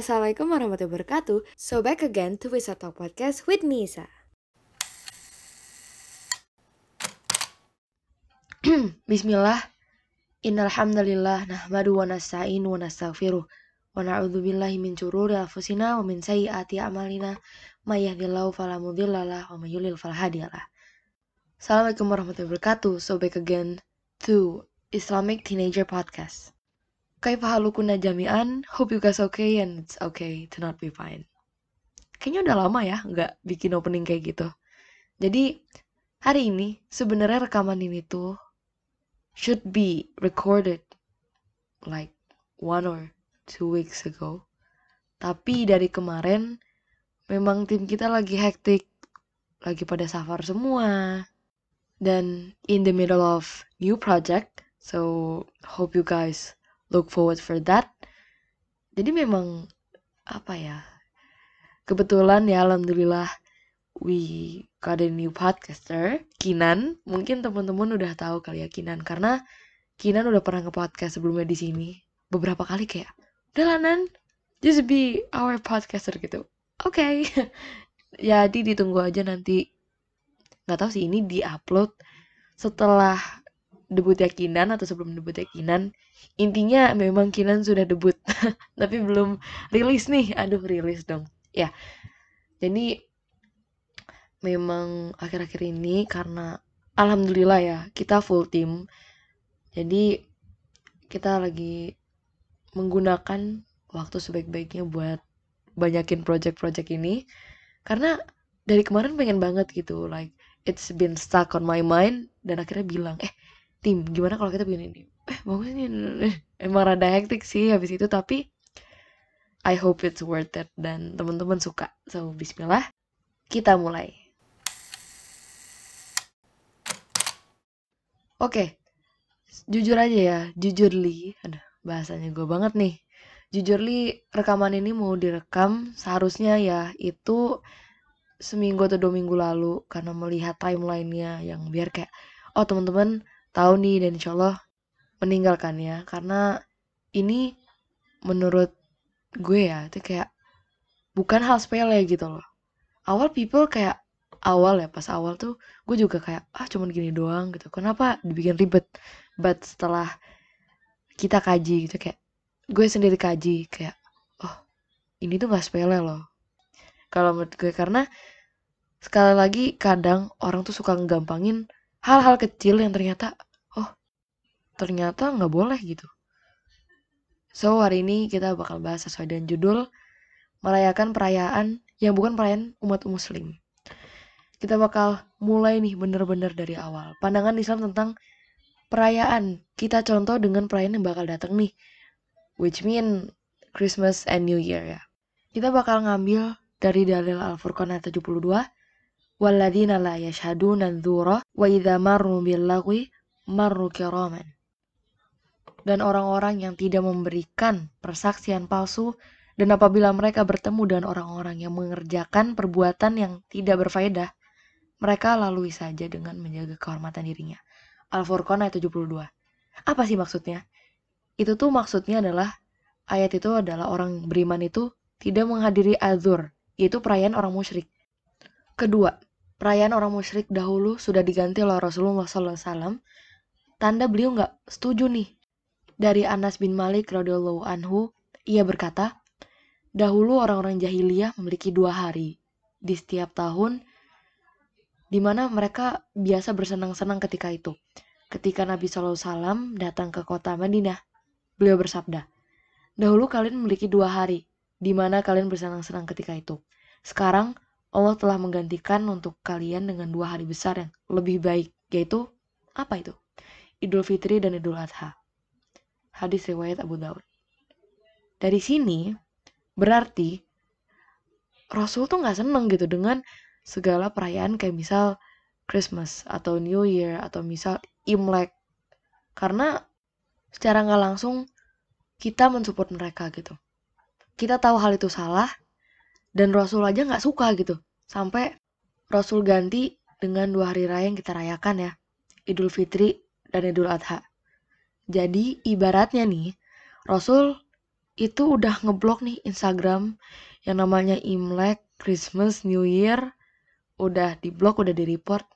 Assalamualaikum warahmatullahi wabarakatuh. So back again to Wisata Talk Podcast with Nisa. Bismillah. Innalhamdalillah nahmadu wa nasta'inu wa nastaghfiruh wa na'udzu billahi min syururi anfusina wa min sayyiati a'malina may yahdihillahu fala mudhillalah wa may hadiyalah. Assalamualaikum warahmatullahi wabarakatuh. So back again to Islamic Teenager Podcast. Kaifa halukuna jami'an? Hope you guys okay and it's okay to not be fine. Kayaknya udah lama ya nggak bikin opening kayak gitu. Jadi hari ini sebenarnya rekaman ini tuh should be recorded like one or two weeks ago. Tapi dari kemarin memang tim kita lagi hektik, lagi pada safar semua. Dan in the middle of new project, so hope you guys look forward for that. Jadi memang apa ya? Kebetulan ya alhamdulillah we got a new podcaster, Kinan. Mungkin teman-teman udah tahu kali ya Kinan karena Kinan udah pernah nge-podcast sebelumnya di sini beberapa kali kayak, "Udah lah Nan, just be our podcaster gitu." Oke. Okay. Jadi ditunggu aja nanti. Nggak tahu sih ini di-upload setelah debutnya Kinan atau sebelum debutnya Kinan. Intinya memang Kinan sudah debut, tapi belum rilis nih. Aduh, rilis dong. Ya. Jadi memang akhir-akhir ini karena alhamdulillah ya, kita full team. Jadi kita lagi menggunakan waktu sebaik-baiknya buat banyakin project-project ini karena dari kemarin pengen banget gitu like it's been stuck on my mind dan akhirnya bilang eh tim. Gimana kalau kita bikin ini eh bagus nih. Emang rada hektik sih habis itu tapi I hope it's worth it dan teman-teman suka. So Bismillah. Kita mulai. Oke. Okay. jujur aja ya jujur li. Ada bahasanya gue banget nih. Jujur li rekaman ini mau direkam seharusnya ya itu seminggu atau dua minggu lalu karena melihat timelinenya yang biar kayak oh teman-teman tahu nih dan insya Allah meninggalkannya. Karena ini menurut gue ya itu kayak bukan hal sepele gitu loh. Awal people kayak awal ya pas awal tuh gue juga kayak ah cuman gini doang gitu. Kenapa dibikin ribet? But setelah kita kaji gitu kayak gue sendiri kaji kayak oh ini tuh gak sepele loh. Kalau menurut gue karena sekali lagi kadang orang tuh suka ngegampangin hal-hal kecil yang ternyata oh ternyata nggak boleh gitu. So hari ini kita bakal bahas sesuai dengan judul merayakan perayaan yang bukan perayaan umat muslim. Kita bakal mulai nih bener-bener dari awal. Pandangan Islam tentang perayaan. Kita contoh dengan perayaan yang bakal datang nih which mean Christmas and New Year ya. Kita bakal ngambil dari dalil Al-Furqan ayat 72 Walladzina la yashhaduna dzura wa idza marru bil lagwi marru. Dan orang-orang yang tidak memberikan persaksian palsu dan apabila mereka bertemu dengan orang-orang yang mengerjakan perbuatan yang tidak berfaedah, mereka lalui saja dengan menjaga kehormatan dirinya. Al-Furqan ayat 72. Apa sih maksudnya? Itu tuh maksudnya adalah ayat itu adalah orang beriman itu tidak menghadiri azur, yaitu perayaan orang musyrik. Kedua, perayaan orang musyrik dahulu sudah diganti oleh Rasulullah SAW. Tanda beliau nggak setuju nih. Dari Anas bin Malik radhiyallahu anhu, ia berkata, dahulu orang-orang jahiliyah memiliki dua hari di setiap tahun, di mana mereka biasa bersenang-senang ketika itu. Ketika Nabi SAW datang ke kota Madinah, beliau bersabda, dahulu kalian memiliki dua hari, di mana kalian bersenang-senang ketika itu. Sekarang Allah telah menggantikan untuk kalian dengan dua hari besar yang lebih baik, yaitu apa itu? Idul Fitri dan Idul Adha. Hadis riwayat Abu Daud. Dari sini berarti Rasul tuh nggak seneng gitu dengan segala perayaan kayak misal Christmas atau New Year atau misal Imlek karena secara nggak langsung kita mensupport mereka gitu. Kita tahu hal itu salah, dan Rasul aja nggak suka gitu sampai Rasul ganti dengan dua hari raya yang kita rayakan ya Idul Fitri dan Idul Adha jadi ibaratnya nih Rasul itu udah ngeblok nih Instagram yang namanya Imlek, Christmas, New Year, udah diblok, udah di report.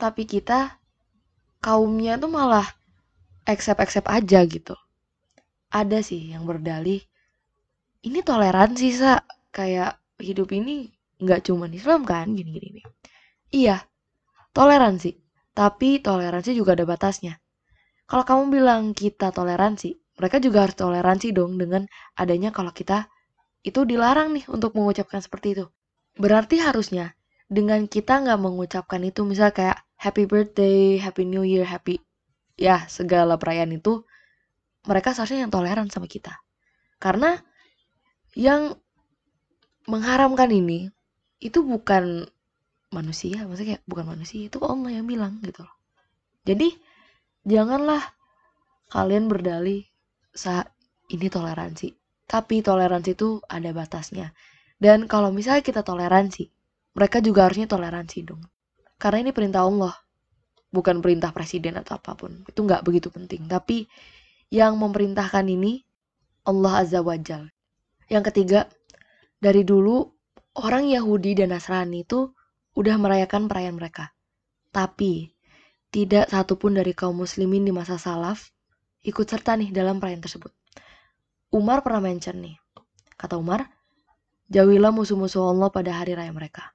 Tapi kita kaumnya tuh malah accept-accept aja gitu. Ada sih yang berdalih, ini toleransi, Sa. Kayak hidup ini nggak cuma Islam kan, gini-gini. Iya, toleransi. Tapi toleransi juga ada batasnya. Kalau kamu bilang kita toleransi, mereka juga harus toleransi dong dengan adanya kalau kita itu dilarang nih untuk mengucapkan seperti itu. Berarti harusnya dengan kita nggak mengucapkan itu, misal kayak happy birthday, happy new year, happy ya segala perayaan itu, mereka seharusnya yang toleran sama kita. Karena yang mengharamkan ini itu bukan manusia maksudnya kayak bukan manusia itu Allah yang bilang gitu loh. Jadi janganlah kalian berdalih saat ini toleransi. Tapi toleransi itu ada batasnya. Dan kalau misalnya kita toleransi mereka juga harusnya toleransi dong. Karena ini perintah Allah bukan perintah presiden atau apa pun. Itu nggak begitu penting. Tapi yang memerintahkan ini Allah Azza wa Jal. Yang ketiga dari dulu orang Yahudi dan Nasrani itu udah merayakan perayaan mereka. Tapi, tidak satupun dari kaum muslimin di masa salaf ikut serta nih dalam perayaan tersebut. Umar pernah mention nih, kata Umar, jauhilah musuh-musuh Allah pada hari raya mereka.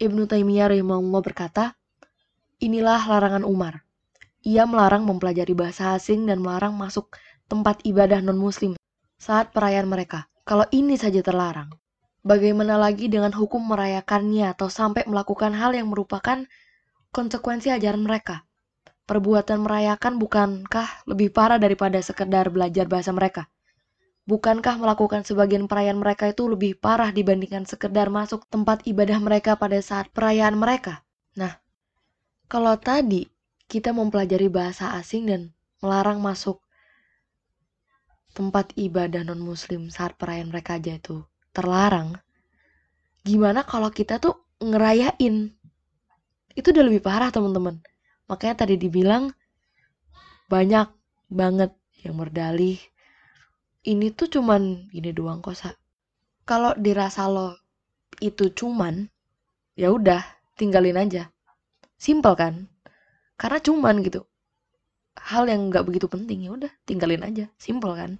Ibnu Taimiyah rahimahullah berkata, inilah larangan Umar. Ia melarang mempelajari bahasa asing dan melarang masuk tempat ibadah non-muslim saat perayaan mereka. Kalau ini saja terlarang, Bagaimana lagi dengan hukum merayakannya atau sampai melakukan hal yang merupakan konsekuensi ajaran mereka? Perbuatan merayakan bukankah lebih parah daripada sekedar belajar bahasa mereka? Bukankah melakukan sebagian perayaan mereka itu lebih parah dibandingkan sekedar masuk tempat ibadah mereka pada saat perayaan mereka? Nah, kalau tadi kita mempelajari bahasa asing dan melarang masuk tempat ibadah non-muslim saat perayaan mereka aja itu terlarang gimana kalau kita tuh ngerayain? Itu udah lebih parah teman-teman. Makanya tadi dibilang banyak banget yang berdalih. Ini tuh cuman gini doang kok sa. Kalau dirasa lo itu cuman ya udah tinggalin aja. Simpel kan? Karena cuman gitu hal yang nggak begitu penting ya udah tinggalin aja simpel kan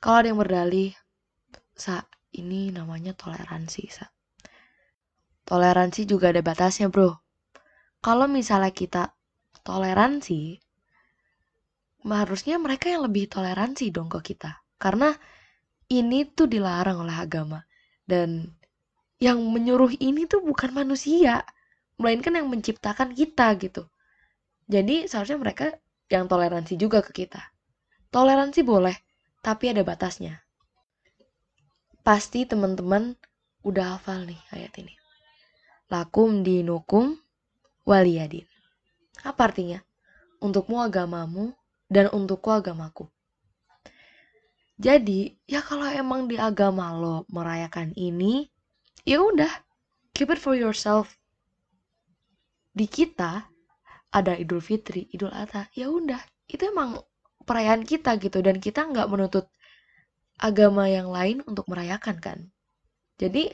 kalau ada yang berdalih Sa, ini namanya toleransi, Sa. Toleransi juga ada batasnya, bro. Kalau misalnya kita toleransi, harusnya mereka yang lebih toleransi dong ke kita. Karena ini tuh dilarang oleh agama. Dan yang menyuruh ini tuh bukan manusia. Melainkan yang menciptakan kita gitu. Jadi seharusnya mereka yang toleransi juga ke kita. Toleransi boleh, tapi ada batasnya pasti teman-teman udah hafal nih ayat ini. Lakum dinukum waliyadin. Apa artinya? Untukmu agamamu dan untukku agamaku. Jadi, ya kalau emang di agama lo merayakan ini, ya udah, keep it for yourself. Di kita ada Idul Fitri, Idul Adha, ya udah, itu emang perayaan kita gitu dan kita nggak menuntut agama yang lain untuk merayakan kan. Jadi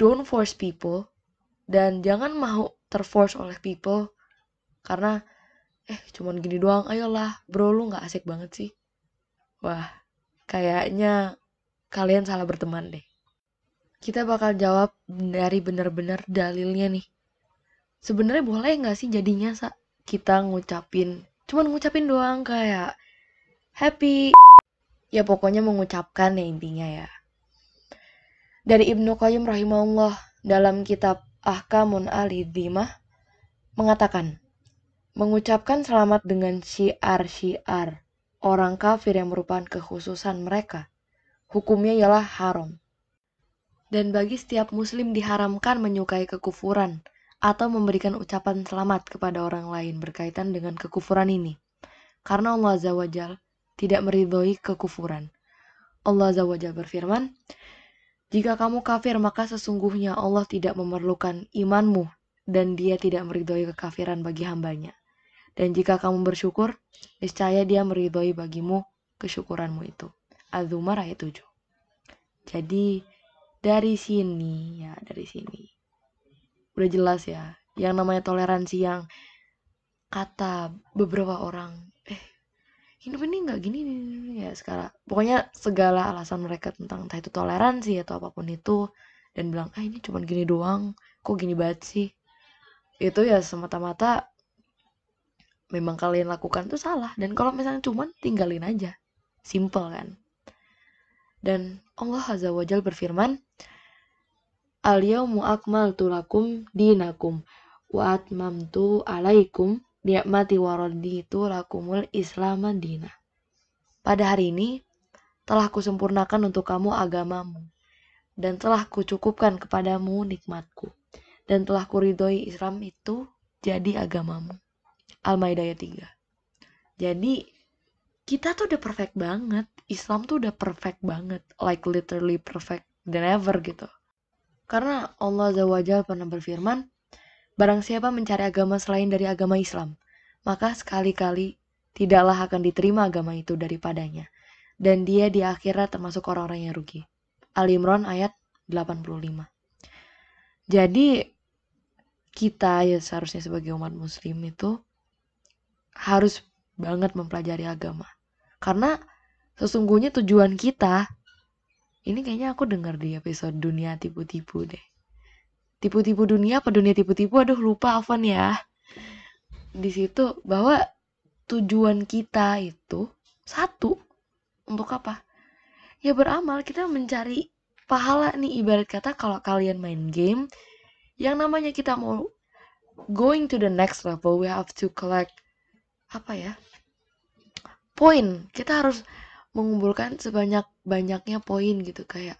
don't force people dan jangan mau terforce oleh people karena eh cuman gini doang ayolah bro lu nggak asik banget sih. Wah kayaknya kalian salah berteman deh. Kita bakal jawab dari bener-bener dalilnya nih sebenarnya boleh nggak sih jadinya sa kita ngucapin cuman ngucapin doang kayak happy ya pokoknya mengucapkan ya intinya ya. Dari Ibnu Qayyim rahimahullah dalam kitab Ahkamun Al-Idhimah mengatakan, mengucapkan selamat dengan syiar-syiar orang kafir yang merupakan kekhususan mereka, hukumnya ialah haram. Dan bagi setiap muslim diharamkan menyukai kekufuran atau memberikan ucapan selamat kepada orang lain berkaitan dengan kekufuran ini. Karena Allah Azza wa Jalla tidak meridhoi kekufuran. Allah Azza wa berfirman, Jika kamu kafir maka sesungguhnya Allah tidak memerlukan imanmu dan dia tidak meridhoi kekafiran bagi hambanya. Dan jika kamu bersyukur, niscaya dia meridhoi bagimu kesyukuranmu itu. Az-Zumar ayat 7. Jadi dari sini ya, dari sini. Udah jelas ya, yang namanya toleransi yang kata beberapa orang, eh hidup ini nggak gini, gini ya sekarang. Pokoknya segala alasan mereka tentang entah itu toleransi atau apa pun itu dan bilang, ah ini cuma gini doang, kok gini banget sih. Itu ya semata-mata memang kalian lakukan tuh salah dan kalau misalnya cuman tinggalin aja simple kan dan Allah azza wajal berfirman al yaumu akmaltu lakum dinakum wa atmamtu alaikum ni'mati wa raditu lakumul islam dina pada hari ini telah kusempurnakan untuk kamu agamamu dan telah kucukupkan kepadamu nikmatku dan telah kuridhoi Islam itu jadi agamamu Al-Maidah ayat 3. Jadi kita tuh udah perfect banget. Islam tuh udah perfect banget. Like literally perfect than ever gitu. Karena Allah Azza pernah berfirman, Barang siapa mencari agama selain dari agama Islam, maka sekali-kali tidaklah akan diterima agama itu daripadanya. Dan dia di akhirat termasuk orang-orang yang rugi. Al-Imran ayat 85. Jadi kita ya seharusnya sebagai umat muslim itu harus banget mempelajari agama. Karena sesungguhnya tujuan kita ini kayaknya aku dengar di episode dunia tipu-tipu deh. Tipu-tipu dunia apa dunia tipu-tipu? Aduh lupa Afan ya. Di situ bahwa tujuan kita itu satu untuk apa? Ya beramal, kita mencari pahala nih ibarat kata kalau kalian main game yang namanya kita mau going to the next level, we have to collect apa ya poin kita harus mengumpulkan sebanyak banyaknya poin gitu kayak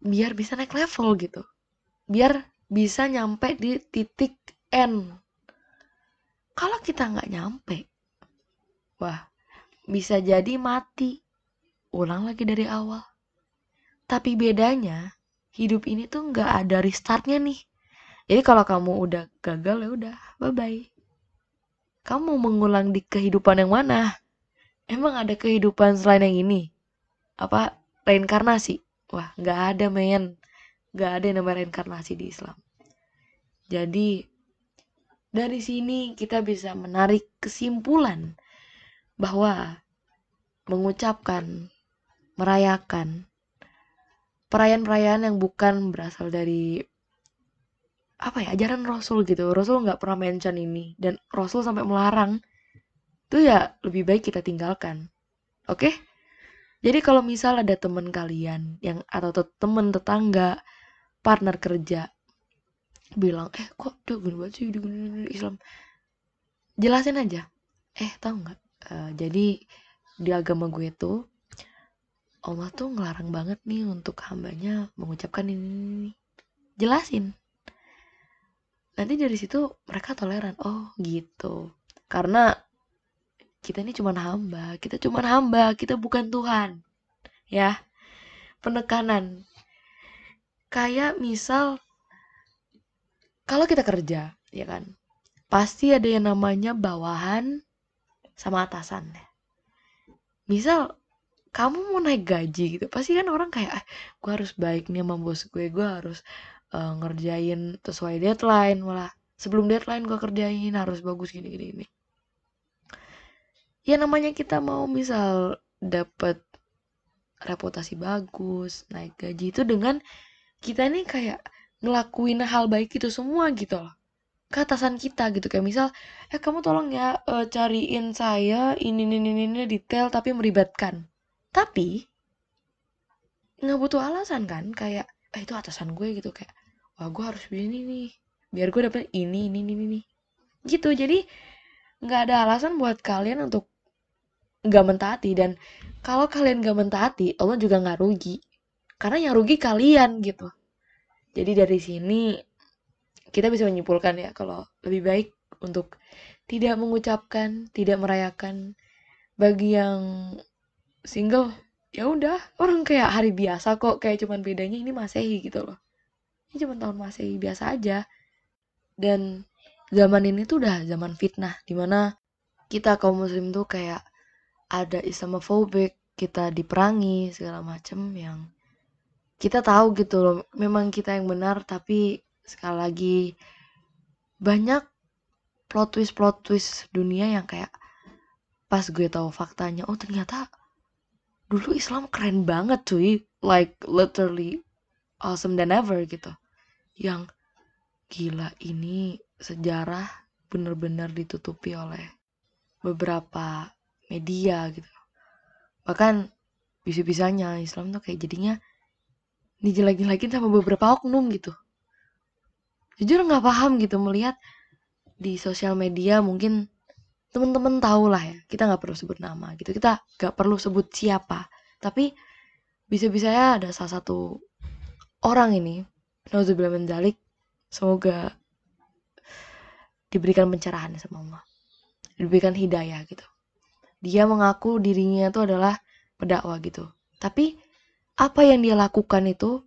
biar bisa naik level gitu. Biar bisa nyampe di titik N. Kalau kita nggak nyampe wah bisa jadi mati. Ulang lagi dari awal. Tapi bedanya hidup ini tuh nggak ada restartnya nih. Jadi kalau kamu udah gagal ya udah bye bye kamu mengulang di kehidupan yang mana? Emang ada kehidupan selain yang ini? Apa reinkarnasi? Wah, nggak ada men. Nggak ada yang namanya reinkarnasi di Islam. Jadi, dari sini kita bisa menarik kesimpulan bahwa mengucapkan, merayakan perayaan-perayaan yang bukan berasal dari apa ya ajaran Rasul gitu Rasul nggak pernah mention ini dan Rasul sampai melarang itu ya lebih baik kita tinggalkan. Oke? Okay? jadi kalau misal ada teman kalian yang atau teman tetangga partner kerja bilang eh kok udah gini banget sih Islam? Jelasin aja. Eh tahu nggak? Uh, jadi di agama gue tuh Allah tuh ngelarang banget nih untuk hambanya mengucapkan ini. Jelasin. Nanti dari situ mereka toleran. Oh gitu. Karena kita ini cuma hamba kita cuma hamba kita bukan Tuhan ya. Penekanan. Kayak misal kalau kita kerja ya kan pasti ada yang namanya bawahan sama atasan ya. Misal kamu mau naik gaji gitu pasti kan orang kayak ah, gue harus baik nih sama bos gue gue harus uh, ngerjain sesuai deadline malah. Sebelum deadline gue kerjain harus bagus gini gini gini ya namanya kita mau misal dapat reputasi bagus naik gaji itu dengan kita nih kayak ngelakuin hal baik itu semua gitu loh. Ke atasan kita gitu kayak misal eh kamu tolong ya uh, cariin saya ini ini ini, ini detail tapi meribatkan tapi nggak butuh alasan kan kayak eh itu atasan gue gitu kayak wah gue harus begini nih biar gue dapet ini ini ini ini. Gitu jadi nggak ada alasan buat kalian untuk nggak mentaati. Dan kalau kalian nggak mentaati Allah juga nggak rugi. Karena yang rugi kalian gitu. Jadi dari sini kita bisa menyimpulkan ya kalau lebih baik untuk tidak mengucapkan tidak merayakan. Bagi yang single ya udah orang kayak hari biasa kok kayak cuman bedanya ini masehi gitu loh. Ini cuma tahun masih biasa aja. Dan zaman ini tuh udah zaman fitnah di mana kita kaum muslim tuh kayak ada Islamophobic kita diperangi segala macem yang kita tahu gitu loh memang kita yang benar tapi sekali lagi banyak plot twist plot twist dunia yang kayak pas gue tahu faktanya oh ternyata dulu Islam keren banget cuy like literally awesome than ever gitu. Yang gila ini sejarah bener-bener ditutupi oleh beberapa media gitu. Bahkan bisa-bisanya Islam tuh kayak jadinya dijelek-jelekin sama beberapa oknum gitu. Jujur nggak paham gitu melihat di sosial media mungkin temen-temen tahu lah ya kita nggak perlu sebut nama gitu. Kita nggak perlu sebut siapa. Tapi bisa-bisa ya ada salah satu orang ini Nauzubillah mendalik semoga diberikan pencerahan sama Allah. Diberikan hidayah gitu. Dia mengaku dirinya itu adalah pedakwa gitu. Tapi apa yang dia lakukan itu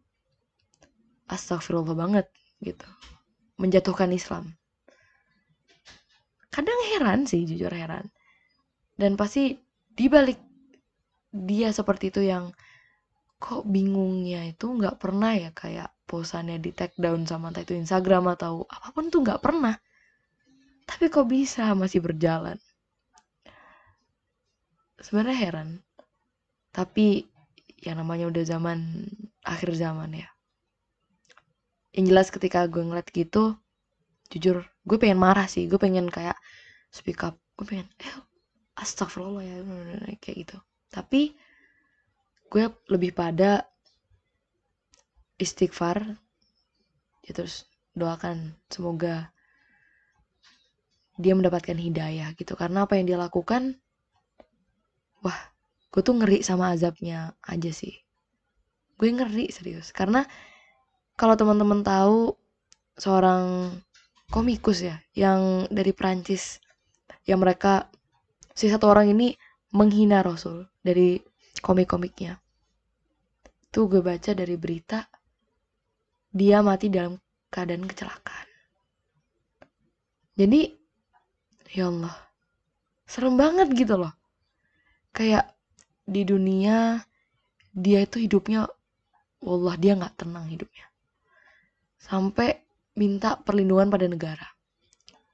astagfirullah banget gitu. Menjatuhkan Islam. Kadang heran sih jujur heran. Dan pasti dibalik dia seperti itu yang kok bingungnya itu nggak pernah ya kayak posannya di take down sama entah itu Instagram atau apa pun tuh nggak pernah tapi kok bisa masih berjalan? Sebenarnya heran. Tapi yang namanya udah zaman akhir zaman ya. Yang jelas ketika gue ngeliat gitu jujur gue pengen marah sih. Gue pengen kayak speak up. Gue pengen eh astagfirullah ya kayak gitu. Tapi gue lebih pada istighfar ya terus doakan. Semoga dia mendapatkan hidayah gitu. Karena apa yang dia lakukan wah gue tuh ngeri sama azabnya aja sih. Gue ngeri serius. Karena kalau teman-teman tahu seorang komikus ya yang dari Prancis yang mereka si satu orang ini menghina Rasul dari komik-komiknya. Tuh gue baca dari berita dia mati dalam keadaan kecelakaan. Jadi ya Allah serem banget gitu loh kayak di dunia dia itu hidupnya Allah dia nggak tenang hidupnya sampai minta perlindungan pada negara.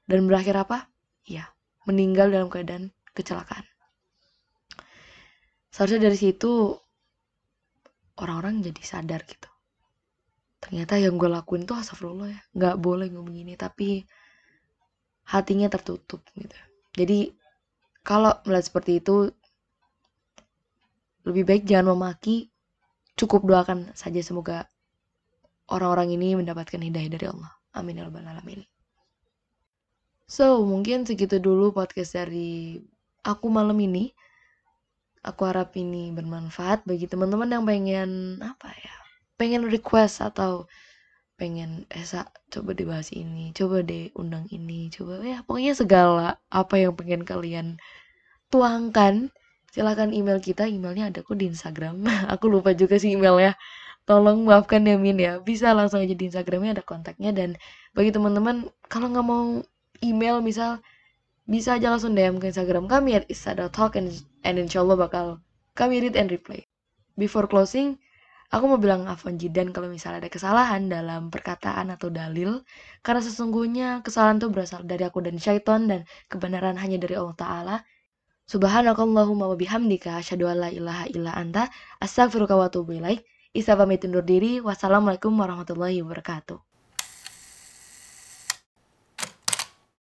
Dan berakhir apa? Ya, meninggal dalam keadaan kecelakaan. Seharusnya dari situ orang-orang jadi sadar gitu. Ternyata yang gue lakuin tuh astagfirullah ya. Gak boleh ngomong gini, tapi hatinya tertutup gitu. Jadi kalau melihat seperti itu, lebih baik jangan memaki, cukup doakan saja semoga orang-orang ini mendapatkan hidayah dari Allah. Amin ya rabbal alamin. So, mungkin segitu dulu podcast dari aku malam ini. Aku harap ini bermanfaat bagi teman-teman yang pengen apa ya? Pengen request atau pengen Esa coba dibahas ini, coba deh undang ini, coba ya pokoknya segala apa yang pengen kalian tuangkan silahkan email kita emailnya ada kok di Instagram. Aku lupa juga sih emailnya. Tolong maafkan ya Min ya. Bisa langsung aja di Instagramnya ada kontaknya dan bagi teman-teman kalau nggak mau email misal bisa aja langsung DM ke Instagram kami at isa.talk and, and insyaallah bakal kami read and reply. Before closing aku mau bilang afwan jidan kalau misalnya ada kesalahan dalam perkataan atau dalil karena sesungguhnya kesalahan itu berasal dari aku dan syaitan dan kebenaran hanya dari Allah Ta'ala Subhanakallahumma wa bihamdika asyhadu an la ilaha illa anta astaghfiruka wa atubu ilaik Isa pamit diri. Wassalamualaikum warahmatullahi wabarakatuh.